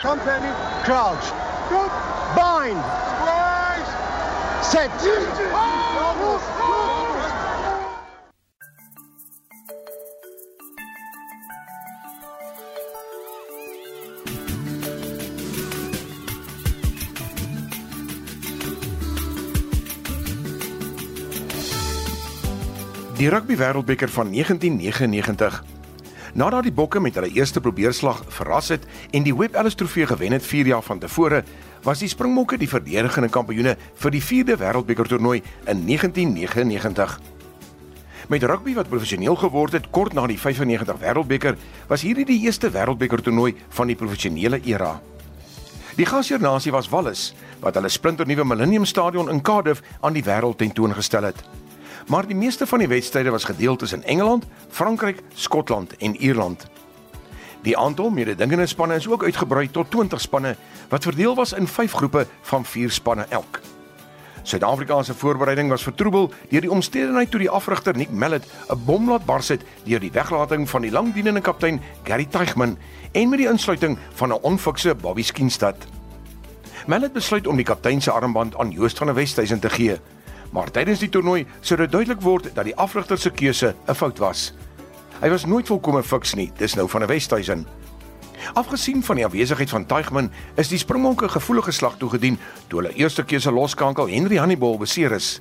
Company, crouch. Bind. Set. Die Rugby Wêreldbeker van 1999. Nadat die Bokke met hulle eerste probeerslag verras het en die Webb Ellis Trofee gewen het 4 jaar van tevore, was die Springbokke die verdedigende kampioene vir die 4de Wêreldbeker toernooi in 1999. Met rugby wat professioneel geword het kort na die 95 Wêreldbeker, was hierdie die eerste Wêreldbeker toernooi van die professionele era. Die gasheernasie was Wallis, wat hulle splinternuwe Millennium Stadion in Cardiff aan die wêreld tentoongestel het maar die meeste van die wedstryde was gedeel tussen Engeland, Frankryk, Skotland en Ierland. Die aantal mededingende spanne is ook uitgebrei tot 20 spanne wat verdeel was in 5 groepe van 4 spanne elk. Suid-Afrika se voorbereiding was vertroebel deur die omstandigheid toe die afrigter Nick Mallet 'n bom laat bars het deur die weglating van die langdienende kaptein Gary Teichman en met die insluiting van 'n onfikse Bobby Skinstad. Mallet besluit om die kaptein se armband aan Joost van der Westhuizen te gee. Maar tydens die toernooi sou dit duidelik word dat die afrigter se keuse 'n fout was. Hy was nooit volkomme fiks nie, dis nou van 'n Westhuizen. Afgesien van die afwesigheid van Teichman, is die Springbokke gevoelige slag toegedien toe hulle eerste keuse loskankel Henry Hannibal beseer is.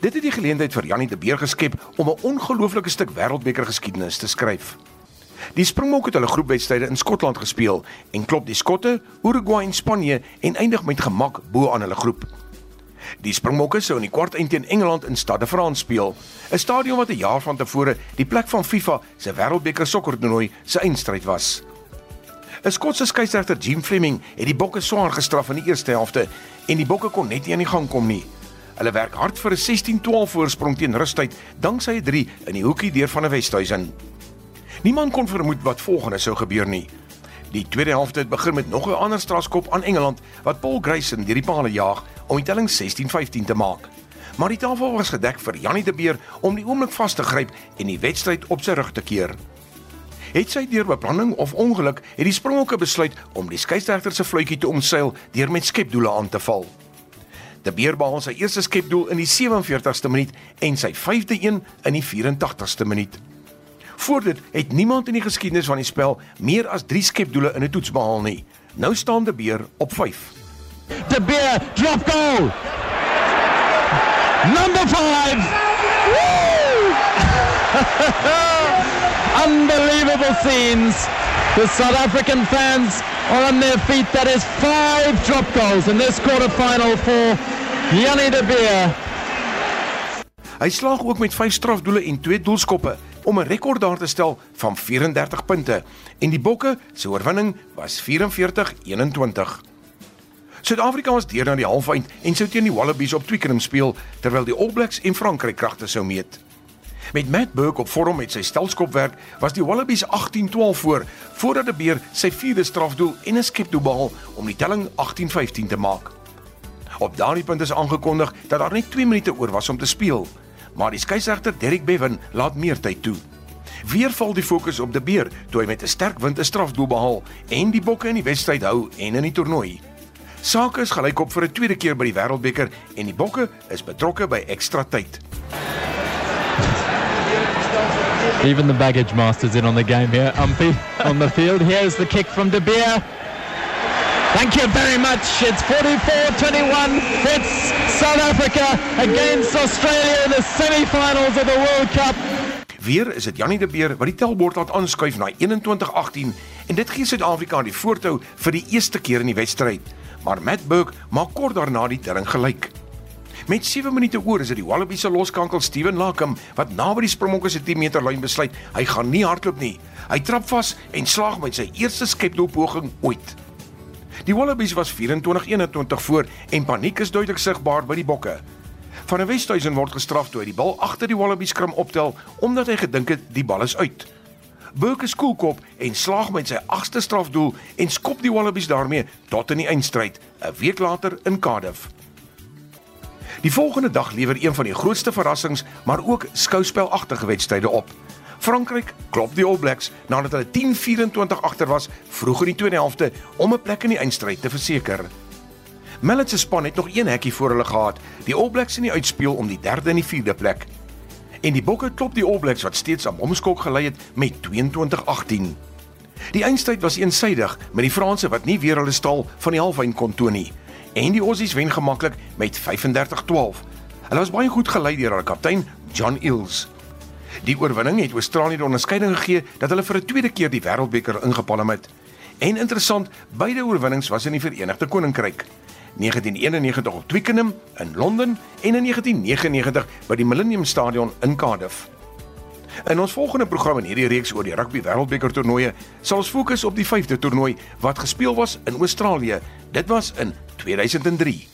Dit het die geleentheid vir Janie de Beer geskep om 'n ongelooflike stuk wêreldbeker geskiedenis te skryf. Die Springbokke het hulle groepwedstryde in Skotland gespeel en klop die Skotte, Uruguay en Spanje en eindig met gemak bo aan hulle groep. Die Springbokke sou in die kwartfinale teen Engeland in Stade France speel, 'n stadion wat 'n jaar van tevore die plek van FIFA se Wêreldbeker sokkertoernooi se eindstryd was. 'n Skotse skeieregter, Jim Fleming, het die Bokke swaar gestraf in die eerste helfte en die Bokke kon net nie aan die gang kom nie. Hulle werk hard vir 'n 16-12 voorsprong teen rustyd, danksy 'n 3 in die hoekie deur van 'n Westhuizen. Niemand kon vermoed wat volgende sou gebeur nie. Die tweede helfte het begin met nog 'n ander strafskop aan Engeland wat Paul Grayson deur die paal jaag om die telling 16-15 te maak. Maar die tafel was gedek vir Janie de Beer om die oomblik vas te gryp en die wedstryd op sy rug te keer. Het sy deur beplanning of ongeluk het die Springbokke besluit om die skeieregter se fluitjie te omseil deur met skepdoele aan te val. De Beer behaal sy eerste skepdoel in die 47ste minuut en sy 5de een in die 84ste minuut. Voor dit het niemand in die geskiedenis van die spel meer as 3 skepdoele in 'n toets behaal nie. Nou staan De Beer op 5. De Beer drop goal. Number 5. Unbelievable scenes. The South African fans are on their feet. That is five drop goals in this quarterfinal for Jannie De Beer. Hy slaag ook met 5 strafdoele en 2 doelskoppe om 'n rekord daar te stel van 34 punte en die Bokke se oorwinning was 44-21. Suid-Afrika was deur na die halfeind en sou teen die Wallabies op Twickenham speel terwyl die All Blacks en Frankryk kragte sou meet. Met Matt Burke op vorm met sy stelskopwerk was die Wallabies 18-12 voor voordat die Beer sy vierde strafdoel en 'n skepdoel behaal om die telling 18-15 te maak. Op daardie punt is aangekondig dat daar net 2 minute oor was om te speel maar die skeieregter Derek Bevan laat meer tyd toe. Weer val die fokus op die beer toe hy met 'n sterk wind 'n strafdoel behaal en die bokke in die wedstryd hou en in die toernooi. Sake is gelykop vir 'n tweede keer by die Wêreldbeker en die bokke is betrokke by ekstra tyd. Even the baggage masters in on the game here. Umpy on the field. Here's the kick from De Beer. Thank you very much. It's 44-21. It's South Africa against Australia in the semi-finals of the World Cup. Weer is dit Janie de Beer wat die telbord laat aanskuif na 21-18 en dit gee Suid-Afrika die voortou vir die eerste keer in die wedstryd. Maar Matt Burke maak kort daarna die telling gelyk. Met 7 minute oor is dit die Wallabies se loskankel Steven Lakem wat naby die Springbokke se 10 meter lyn besluit hy gaan nie hardloop nie. Hy trap vas en slaag met sy eerste skepdoelpoging ooit. Die Wallabies was 24-21 voor en paniek is duidelik sigbaar by die Bokke. Van der Westhuizen word gestraf toe hy die bal agter die Wallabies skrim optel omdat hy gedink het die bal is uit. Burke skoolkop en slaag met sy agste strafdoel en skop die Wallabies daarmee tot in die eindstryd 'n week later in Cardiff. Die volgende dag lewer een van die grootste verrassings, maar ook skouspelagtige wedstryde op. Frankryk klop die All Blacks nadat hulle 10-24 agter was vroeg in die tweede helfte om 'n plek in die eindstryd te verseker. Mallet se span het nog een hekkie voor hulle gehad, die All Blacks in die uitspeel om die derde en die vierde plek. En die Bokke klop die All Blacks wat steeds aan Bomskok gelei het met 22-18. Die eindstryd was eensaidig met die Franse wat nie weer hulle stal van die halfwyn kon toon nie en die Aussies wen gemaklik met 35-12. Hulle was baie goed gelei deur hulle kaptein John Eels. Die oorwinning het Australië die onderskeiding gegee dat hulle vir 'n tweede keer die Wêreldbeker ingepalm het. En interessant, beide oorwinnings was in die Verenigde Koninkryk. 1991 op Twickenham in Londen en in 1999 by die Millennium Stadion in Cardiff. In ons volgende program in hierdie reeks oor die Rugby Wêreldbeker toernooie sal ons fokus op die 5de toernooi wat gespeel was in Australië. Dit was in 2003.